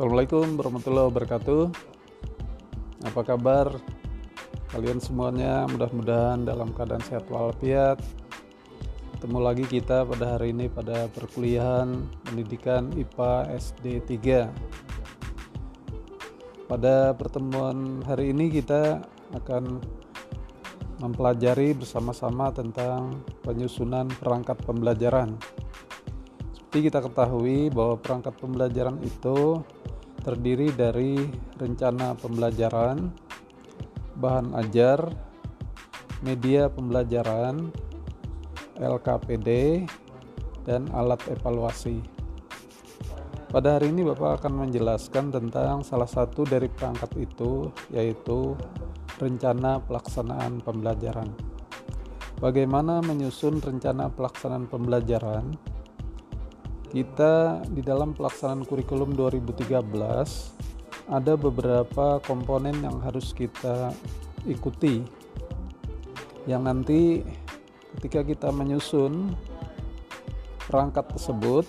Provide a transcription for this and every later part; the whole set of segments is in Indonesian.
Assalamualaikum warahmatullahi wabarakatuh. Apa kabar kalian semuanya? Mudah-mudahan dalam keadaan sehat walafiat. Ketemu lagi kita pada hari ini pada perkuliahan pendidikan IPA SD 3. Pada pertemuan hari ini kita akan mempelajari bersama-sama tentang penyusunan perangkat pembelajaran. Seperti kita ketahui bahwa perangkat pembelajaran itu terdiri dari rencana pembelajaran, bahan ajar, media pembelajaran, LKPD, dan alat evaluasi. Pada hari ini Bapak akan menjelaskan tentang salah satu dari perangkat itu yaitu rencana pelaksanaan pembelajaran. Bagaimana menyusun rencana pelaksanaan pembelajaran? Kita di dalam pelaksanaan kurikulum 2013 ada beberapa komponen yang harus kita ikuti. Yang nanti ketika kita menyusun perangkat tersebut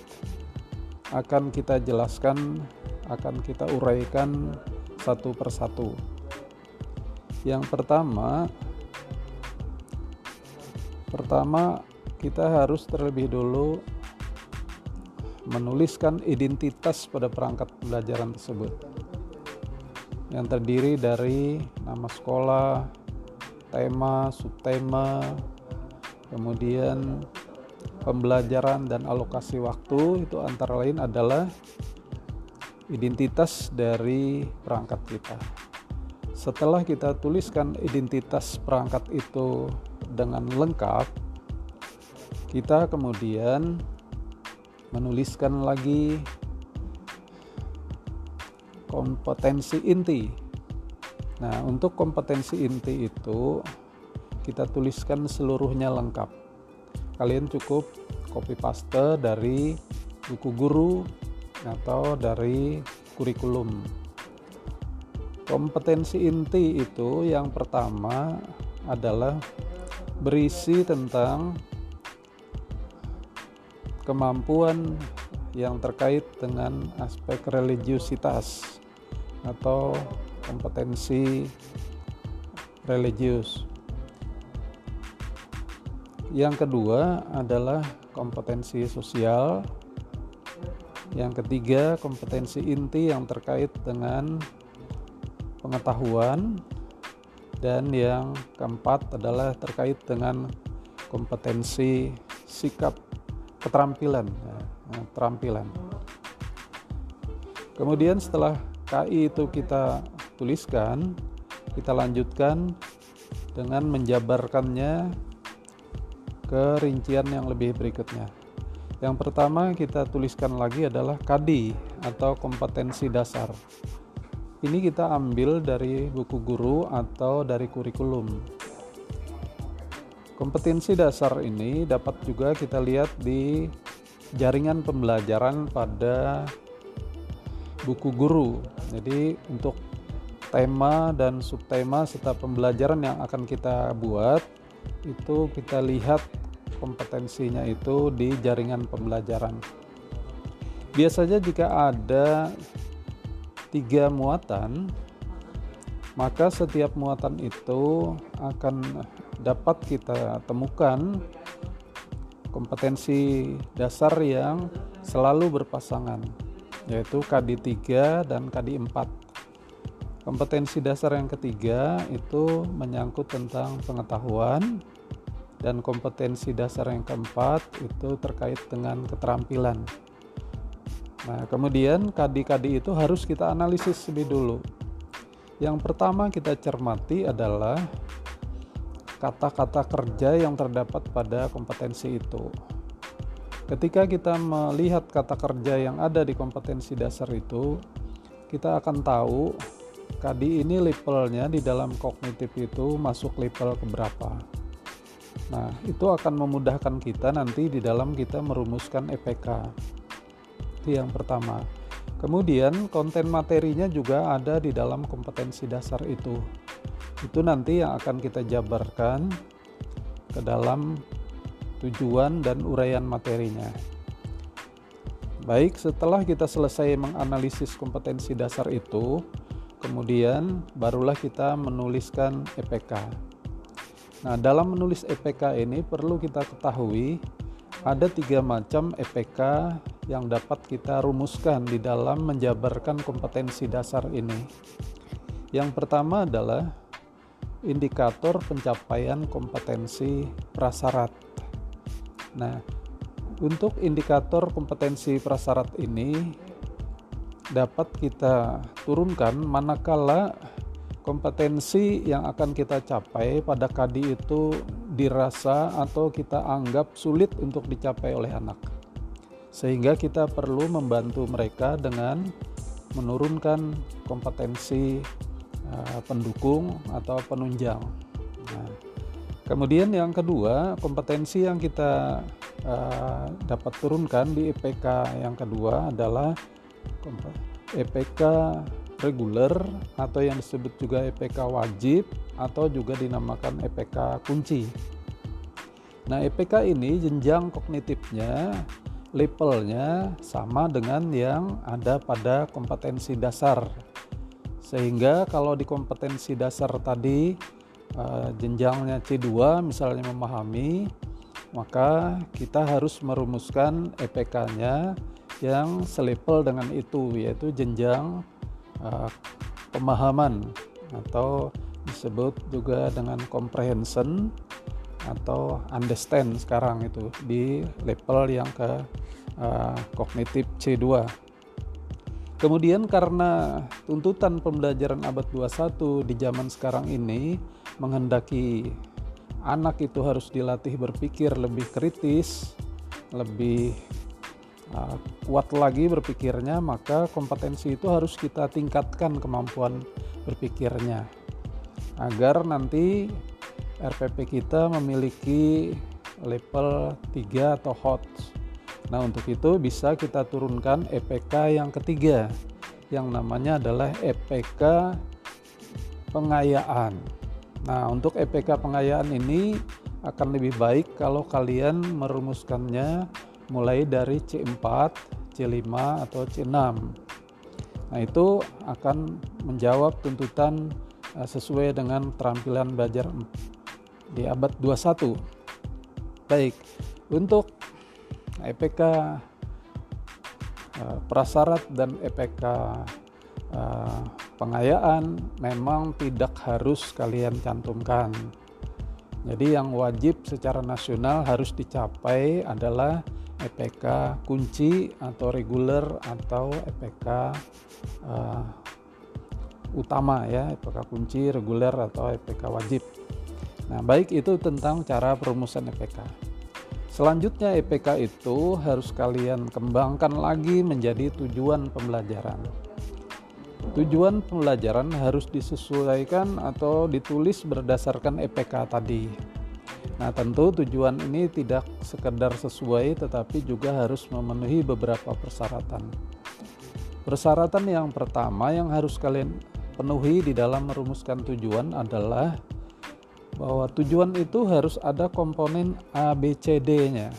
akan kita jelaskan akan kita uraikan satu persatu. Yang pertama pertama kita harus terlebih dulu menuliskan identitas pada perangkat pembelajaran tersebut yang terdiri dari nama sekolah, tema, subtema, kemudian pembelajaran dan alokasi waktu itu antara lain adalah identitas dari perangkat kita. Setelah kita tuliskan identitas perangkat itu dengan lengkap, kita kemudian menuliskan lagi kompetensi inti. Nah, untuk kompetensi inti itu kita tuliskan seluruhnya lengkap. Kalian cukup copy paste dari buku guru atau dari kurikulum. Kompetensi inti itu yang pertama adalah berisi tentang kemampuan yang terkait dengan aspek religiusitas atau kompetensi religius. Yang kedua adalah kompetensi sosial. Yang ketiga, kompetensi inti yang terkait dengan pengetahuan. Dan yang keempat adalah terkait dengan kompetensi sikap keterampilan ya, keterampilan kemudian setelah KI itu kita tuliskan kita lanjutkan dengan menjabarkannya ke rincian yang lebih berikutnya. Yang pertama kita tuliskan lagi adalah KADI atau kompetensi dasar. Ini kita ambil dari buku guru atau dari kurikulum Kompetensi dasar ini dapat juga kita lihat di jaringan pembelajaran pada buku guru. Jadi untuk tema dan subtema serta pembelajaran yang akan kita buat itu kita lihat kompetensinya itu di jaringan pembelajaran. Biasanya jika ada tiga muatan, maka setiap muatan itu akan dapat kita temukan kompetensi dasar yang selalu berpasangan yaitu KD 3 dan KD 4 kompetensi dasar yang ketiga itu menyangkut tentang pengetahuan dan kompetensi dasar yang keempat itu terkait dengan keterampilan. Nah kemudian KD-KD itu harus kita analisis lebih dulu. Yang pertama kita cermati adalah kata-kata kerja yang terdapat pada kompetensi itu. Ketika kita melihat kata kerja yang ada di kompetensi dasar itu, kita akan tahu KD ini levelnya di dalam kognitif itu masuk level keberapa. Nah, itu akan memudahkan kita nanti di dalam kita merumuskan EPK. Itu yang pertama. Kemudian konten materinya juga ada di dalam kompetensi dasar itu itu nanti yang akan kita jabarkan ke dalam tujuan dan uraian materinya. baik setelah kita selesai menganalisis kompetensi dasar itu, kemudian barulah kita menuliskan EPK. Nah, dalam menulis EPK ini perlu kita ketahui ada tiga macam EPK yang dapat kita rumuskan di dalam menjabarkan kompetensi dasar ini. Yang pertama adalah indikator pencapaian kompetensi prasyarat. Nah, untuk indikator kompetensi prasyarat ini dapat kita turunkan manakala kompetensi yang akan kita capai pada kadi itu dirasa atau kita anggap sulit untuk dicapai oleh anak. Sehingga kita perlu membantu mereka dengan menurunkan kompetensi pendukung atau penunjang. Nah, kemudian yang kedua, kompetensi yang kita uh, dapat turunkan di EPK yang kedua adalah EPK reguler atau yang disebut juga EPK wajib atau juga dinamakan EPK kunci. Nah, EPK ini jenjang kognitifnya, levelnya sama dengan yang ada pada kompetensi dasar. Sehingga kalau di kompetensi dasar tadi eh, jenjangnya C2 misalnya memahami, maka kita harus merumuskan EPK-nya yang selevel dengan itu yaitu jenjang uh, pemahaman atau disebut juga dengan comprehension atau understand sekarang itu di level yang ke uh, kognitif C2. Kemudian karena tuntutan pembelajaran abad 21 di zaman sekarang ini menghendaki anak itu harus dilatih berpikir lebih kritis, lebih uh, kuat lagi berpikirnya, maka kompetensi itu harus kita tingkatkan kemampuan berpikirnya agar nanti RPP kita memiliki level 3 atau hot. Nah, untuk itu bisa kita turunkan EPK yang ketiga yang namanya adalah EPK pengayaan. Nah, untuk EPK pengayaan ini akan lebih baik kalau kalian merumuskannya mulai dari C4, C5 atau C6. Nah, itu akan menjawab tuntutan uh, sesuai dengan keterampilan belajar di abad 21. Baik, untuk EPK uh, prasyarat dan EPK uh, pengayaan memang tidak harus kalian cantumkan. Jadi yang wajib secara nasional harus dicapai adalah EPK kunci atau reguler atau EPK uh, utama ya EPK kunci reguler atau EPK wajib nah baik itu tentang cara perumusan EPK selanjutnya EPK itu harus kalian kembangkan lagi menjadi tujuan pembelajaran tujuan pembelajaran harus disesuaikan atau ditulis berdasarkan EPK tadi Nah, tentu tujuan ini tidak sekedar sesuai tetapi juga harus memenuhi beberapa persyaratan. Persyaratan yang pertama yang harus kalian penuhi di dalam merumuskan tujuan adalah bahwa tujuan itu harus ada komponen A, B, C, D-nya.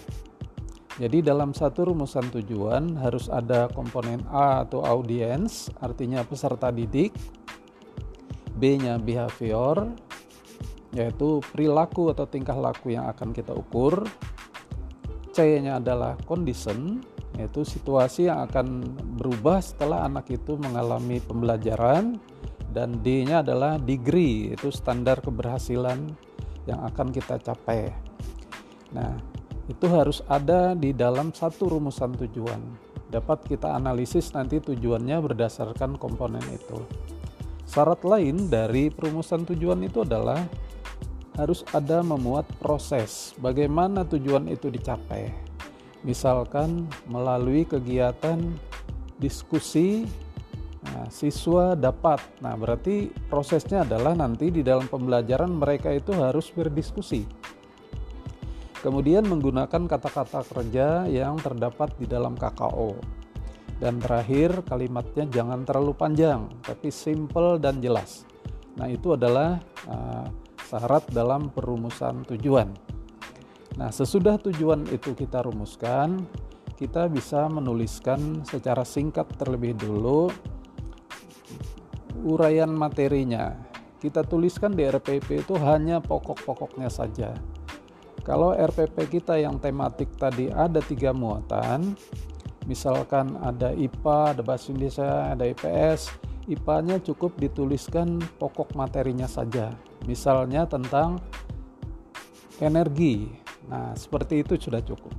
Jadi dalam satu rumusan tujuan harus ada komponen A atau audience, artinya peserta didik, B-nya behavior, yaitu perilaku atau tingkah laku yang akan kita ukur. C-nya adalah condition, yaitu situasi yang akan berubah setelah anak itu mengalami pembelajaran dan D-nya adalah degree, yaitu standar keberhasilan yang akan kita capai. Nah, itu harus ada di dalam satu rumusan tujuan. Dapat kita analisis nanti tujuannya berdasarkan komponen itu. Syarat lain dari perumusan tujuan itu adalah harus ada memuat proses bagaimana tujuan itu dicapai. Misalkan melalui kegiatan diskusi Nah, siswa dapat. Nah, berarti prosesnya adalah nanti di dalam pembelajaran mereka itu harus berdiskusi. Kemudian menggunakan kata-kata kerja yang terdapat di dalam KKO. Dan terakhir kalimatnya jangan terlalu panjang, tapi simple dan jelas. Nah, itu adalah uh, syarat dalam perumusan tujuan. Nah, sesudah tujuan itu kita rumuskan, kita bisa menuliskan secara singkat terlebih dulu uraian materinya. Kita tuliskan di RPP itu hanya pokok-pokoknya saja. Kalau RPP kita yang tematik tadi ada tiga muatan, misalkan ada IPA, ada Bahasa Indonesia, ada IPS, IPA-nya cukup dituliskan pokok materinya saja. Misalnya tentang energi. Nah, seperti itu sudah cukup.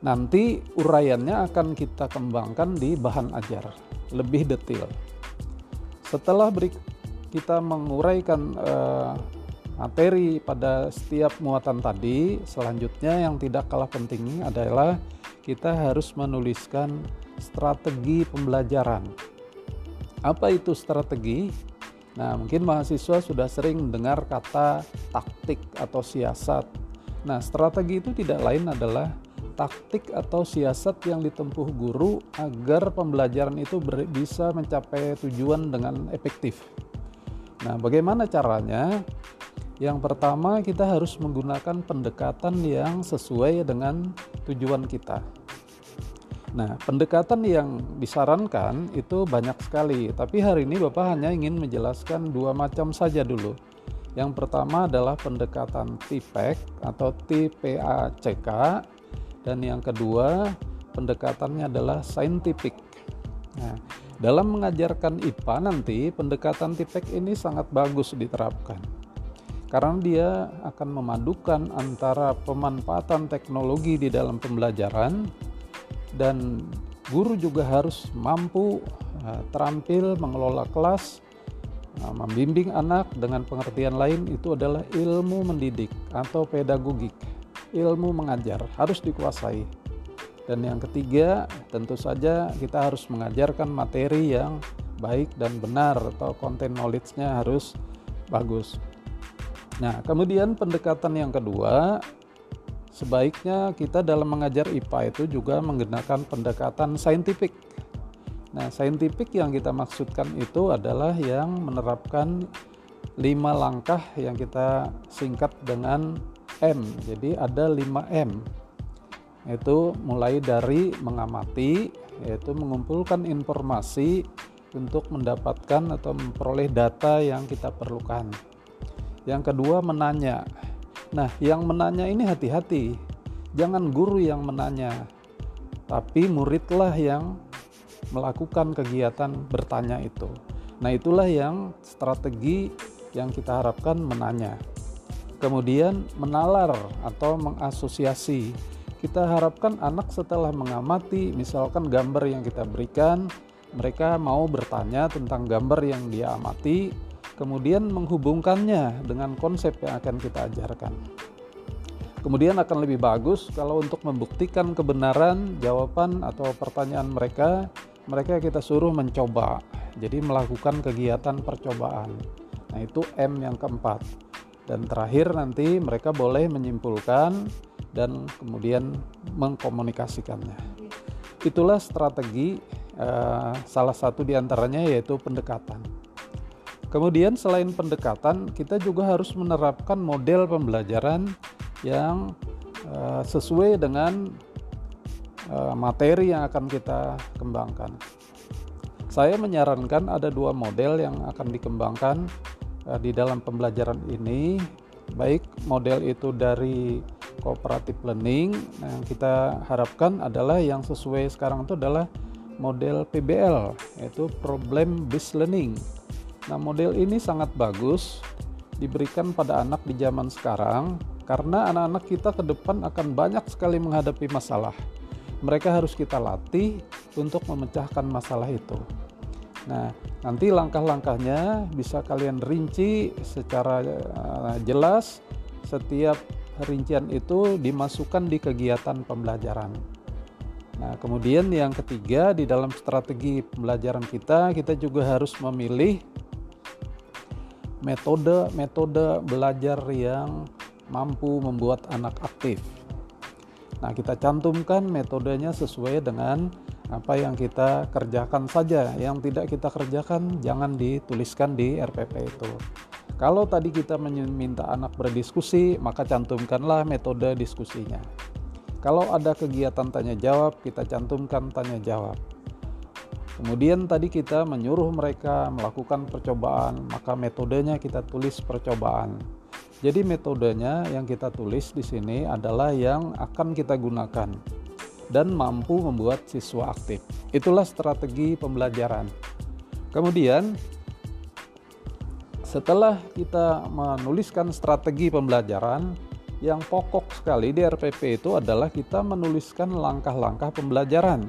Nanti uraiannya akan kita kembangkan di bahan ajar, lebih detail. Setelah beri, kita menguraikan eh, materi pada setiap muatan tadi, selanjutnya yang tidak kalah penting adalah kita harus menuliskan strategi pembelajaran. Apa itu strategi? Nah, mungkin mahasiswa sudah sering mendengar kata taktik atau siasat. Nah, strategi itu tidak lain adalah taktik atau siasat yang ditempuh guru agar pembelajaran itu bisa mencapai tujuan dengan efektif. Nah, bagaimana caranya? Yang pertama, kita harus menggunakan pendekatan yang sesuai dengan tujuan kita. Nah, pendekatan yang disarankan itu banyak sekali, tapi hari ini Bapak hanya ingin menjelaskan dua macam saja dulu. Yang pertama adalah pendekatan TPAC atau TPACK dan yang kedua pendekatannya adalah scientific. Nah, dalam mengajarkan IPA nanti pendekatan TPAC ini sangat bagus diterapkan karena dia akan memadukan antara pemanfaatan teknologi di dalam pembelajaran dan guru juga harus mampu uh, terampil mengelola kelas uh, membimbing anak dengan pengertian lain itu adalah ilmu mendidik atau pedagogik ilmu mengajar harus dikuasai dan yang ketiga tentu saja kita harus mengajarkan materi yang baik dan benar atau konten knowledge-nya harus bagus Nah, kemudian pendekatan yang kedua, sebaiknya kita dalam mengajar IPA itu juga menggunakan pendekatan saintifik. Nah, saintifik yang kita maksudkan itu adalah yang menerapkan lima langkah yang kita singkat dengan M. Jadi ada 5M. Itu mulai dari mengamati, yaitu mengumpulkan informasi untuk mendapatkan atau memperoleh data yang kita perlukan yang kedua menanya. Nah, yang menanya ini hati-hati. Jangan guru yang menanya, tapi muridlah yang melakukan kegiatan bertanya itu. Nah, itulah yang strategi yang kita harapkan menanya. Kemudian menalar atau mengasosiasi. Kita harapkan anak setelah mengamati misalkan gambar yang kita berikan, mereka mau bertanya tentang gambar yang dia amati, kemudian menghubungkannya dengan konsep yang akan kita ajarkan. Kemudian akan lebih bagus kalau untuk membuktikan kebenaran jawaban atau pertanyaan mereka, mereka kita suruh mencoba. Jadi melakukan kegiatan percobaan. Nah, itu M yang keempat. Dan terakhir nanti mereka boleh menyimpulkan dan kemudian mengkomunikasikannya. Itulah strategi eh, salah satu di antaranya yaitu pendekatan. Kemudian selain pendekatan, kita juga harus menerapkan model pembelajaran yang uh, sesuai dengan uh, materi yang akan kita kembangkan. Saya menyarankan ada dua model yang akan dikembangkan di dalam pembelajaran ini, baik model itu dari cooperative learning. Yang kita harapkan adalah yang sesuai sekarang itu adalah model PBL, yaitu problem based learning Nah, model ini sangat bagus diberikan pada anak di zaman sekarang karena anak-anak kita ke depan akan banyak sekali menghadapi masalah. Mereka harus kita latih untuk memecahkan masalah itu. Nah, nanti langkah-langkahnya bisa kalian rinci secara uh, jelas. Setiap rincian itu dimasukkan di kegiatan pembelajaran. Nah, kemudian yang ketiga di dalam strategi pembelajaran kita, kita juga harus memilih metode-metode belajar yang mampu membuat anak aktif. Nah, kita cantumkan metodenya sesuai dengan apa yang kita kerjakan saja. Yang tidak kita kerjakan jangan dituliskan di RPP itu. Kalau tadi kita meminta anak berdiskusi, maka cantumkanlah metode diskusinya. Kalau ada kegiatan tanya jawab, kita cantumkan tanya jawab. Kemudian tadi kita menyuruh mereka melakukan percobaan, maka metodenya kita tulis percobaan. Jadi metodenya yang kita tulis di sini adalah yang akan kita gunakan dan mampu membuat siswa aktif. Itulah strategi pembelajaran. Kemudian setelah kita menuliskan strategi pembelajaran, yang pokok sekali di RPP itu adalah kita menuliskan langkah-langkah pembelajaran.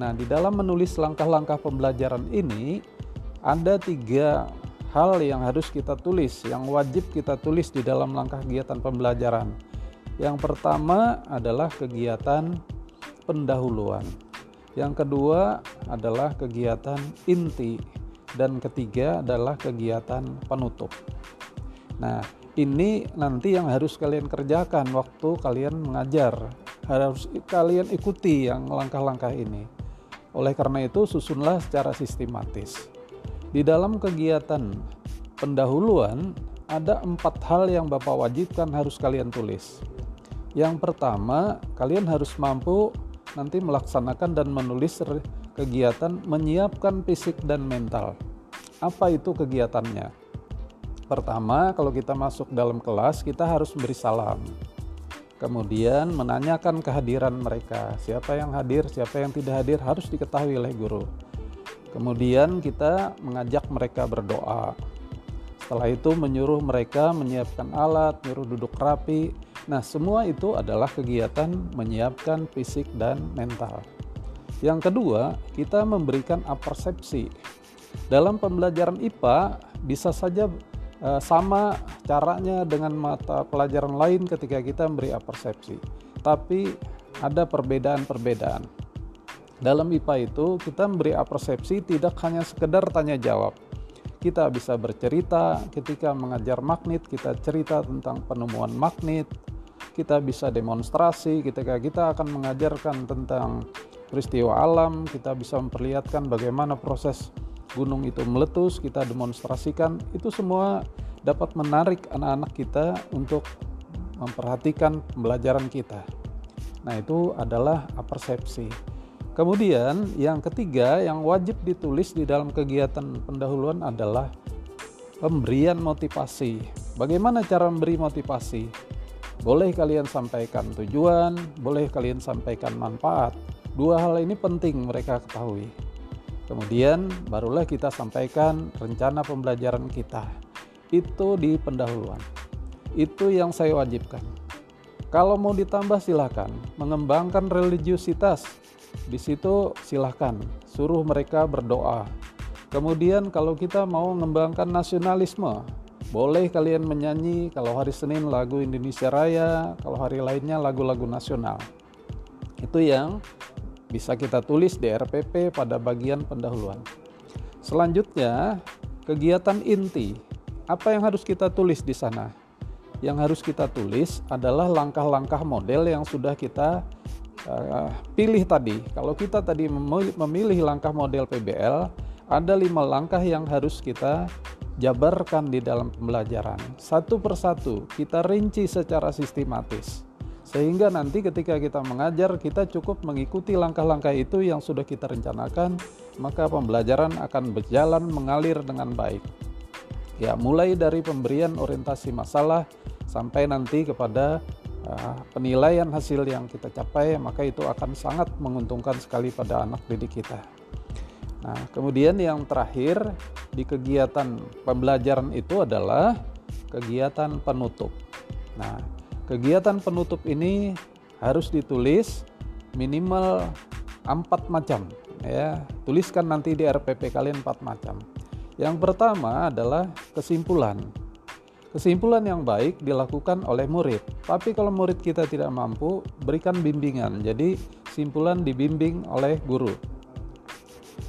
Nah, di dalam menulis langkah-langkah pembelajaran ini ada tiga hal yang harus kita tulis, yang wajib kita tulis di dalam langkah kegiatan pembelajaran. Yang pertama adalah kegiatan pendahuluan. Yang kedua adalah kegiatan inti dan ketiga adalah kegiatan penutup. Nah, ini nanti yang harus kalian kerjakan waktu kalian mengajar harus kalian ikuti yang langkah-langkah ini oleh karena itu susunlah secara sistematis di dalam kegiatan pendahuluan ada empat hal yang Bapak wajibkan harus kalian tulis yang pertama kalian harus mampu nanti melaksanakan dan menulis kegiatan menyiapkan fisik dan mental apa itu kegiatannya Pertama, kalau kita masuk dalam kelas, kita harus beri salam. Kemudian menanyakan kehadiran mereka, siapa yang hadir, siapa yang tidak hadir harus diketahui oleh guru. Kemudian kita mengajak mereka berdoa. Setelah itu menyuruh mereka menyiapkan alat, menyuruh duduk rapi. Nah, semua itu adalah kegiatan menyiapkan fisik dan mental. Yang kedua, kita memberikan apersepsi. Dalam pembelajaran IPA bisa saja Eh, sama caranya dengan mata pelajaran lain ketika kita memberi persepsi. Tapi ada perbedaan-perbedaan. Dalam IPA itu kita memberi persepsi tidak hanya sekedar tanya jawab. Kita bisa bercerita ketika mengajar magnet, kita cerita tentang penemuan magnet. Kita bisa demonstrasi ketika kita akan mengajarkan tentang peristiwa alam, kita bisa memperlihatkan bagaimana proses gunung itu meletus, kita demonstrasikan, itu semua dapat menarik anak-anak kita untuk memperhatikan pembelajaran kita. Nah, itu adalah persepsi. Kemudian, yang ketiga yang wajib ditulis di dalam kegiatan pendahuluan adalah pemberian motivasi. Bagaimana cara memberi motivasi? Boleh kalian sampaikan tujuan, boleh kalian sampaikan manfaat. Dua hal ini penting mereka ketahui. Kemudian barulah kita sampaikan rencana pembelajaran kita. Itu di pendahuluan. Itu yang saya wajibkan. Kalau mau ditambah silahkan. Mengembangkan religiusitas. Di situ silahkan. Suruh mereka berdoa. Kemudian kalau kita mau mengembangkan nasionalisme, boleh kalian menyanyi kalau hari Senin lagu Indonesia Raya, kalau hari lainnya lagu-lagu nasional. Itu yang bisa kita tulis di RPP pada bagian pendahuluan. Selanjutnya, kegiatan inti. Apa yang harus kita tulis di sana? Yang harus kita tulis adalah langkah-langkah model yang sudah kita uh, pilih tadi. Kalau kita tadi memilih langkah model PBL, ada lima langkah yang harus kita jabarkan di dalam pembelajaran. Satu persatu kita rinci secara sistematis. Sehingga nanti ketika kita mengajar, kita cukup mengikuti langkah-langkah itu yang sudah kita rencanakan, maka pembelajaran akan berjalan mengalir dengan baik. Ya, mulai dari pemberian orientasi masalah sampai nanti kepada penilaian hasil yang kita capai, maka itu akan sangat menguntungkan sekali pada anak didik kita. Nah, kemudian yang terakhir di kegiatan pembelajaran itu adalah kegiatan penutup. Nah, Kegiatan penutup ini harus ditulis minimal empat macam ya. Tuliskan nanti di RPP kalian empat macam. Yang pertama adalah kesimpulan. Kesimpulan yang baik dilakukan oleh murid. Tapi kalau murid kita tidak mampu, berikan bimbingan. Jadi simpulan dibimbing oleh guru.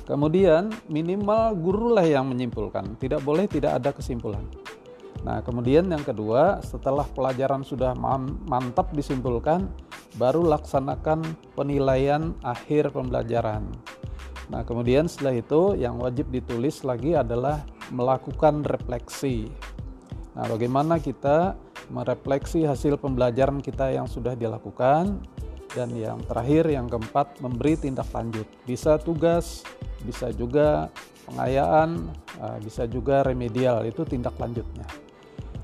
Kemudian minimal gurulah yang menyimpulkan. Tidak boleh tidak ada kesimpulan. Nah, kemudian yang kedua, setelah pelajaran sudah mantap disimpulkan, baru laksanakan penilaian akhir pembelajaran. Nah, kemudian setelah itu yang wajib ditulis lagi adalah melakukan refleksi. Nah, bagaimana kita merefleksi hasil pembelajaran kita yang sudah dilakukan? Dan yang terakhir, yang keempat, memberi tindak lanjut. Bisa tugas, bisa juga pengayaan, eh, bisa juga remedial, itu tindak lanjutnya.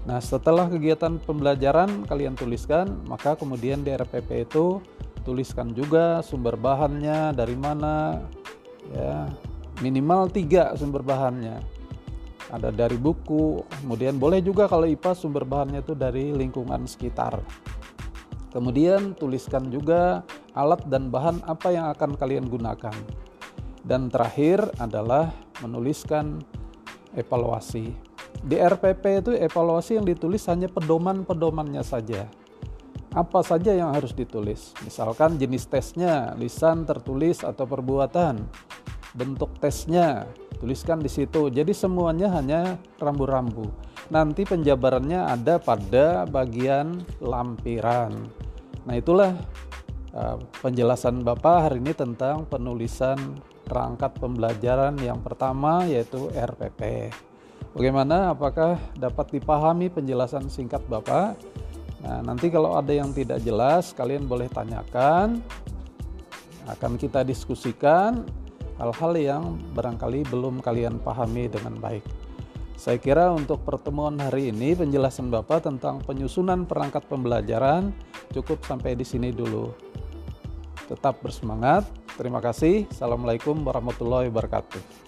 Nah, setelah kegiatan pembelajaran kalian tuliskan, maka kemudian di RPP itu tuliskan juga sumber bahannya dari mana, ya minimal tiga sumber bahannya. Ada dari buku, kemudian boleh juga kalau IPA sumber bahannya itu dari lingkungan sekitar. Kemudian tuliskan juga alat dan bahan apa yang akan kalian gunakan. Dan terakhir adalah menuliskan evaluasi. Di RPP itu evaluasi yang ditulis hanya pedoman-pedomannya saja. Apa saja yang harus ditulis? Misalkan jenis tesnya, lisan, tertulis, atau perbuatan. Bentuk tesnya, tuliskan di situ. Jadi semuanya hanya rambu-rambu. Nanti penjabarannya ada pada bagian lampiran. Nah, itulah uh, penjelasan Bapak hari ini tentang penulisan perangkat pembelajaran yang pertama yaitu RPP. Bagaimana? Apakah dapat dipahami penjelasan singkat Bapak? Nah, nanti kalau ada yang tidak jelas, kalian boleh tanyakan. Akan kita diskusikan hal-hal yang barangkali belum kalian pahami dengan baik. Saya kira untuk pertemuan hari ini penjelasan Bapak tentang penyusunan perangkat pembelajaran cukup sampai di sini dulu. Tetap bersemangat. Terima kasih. Assalamualaikum warahmatullahi wabarakatuh.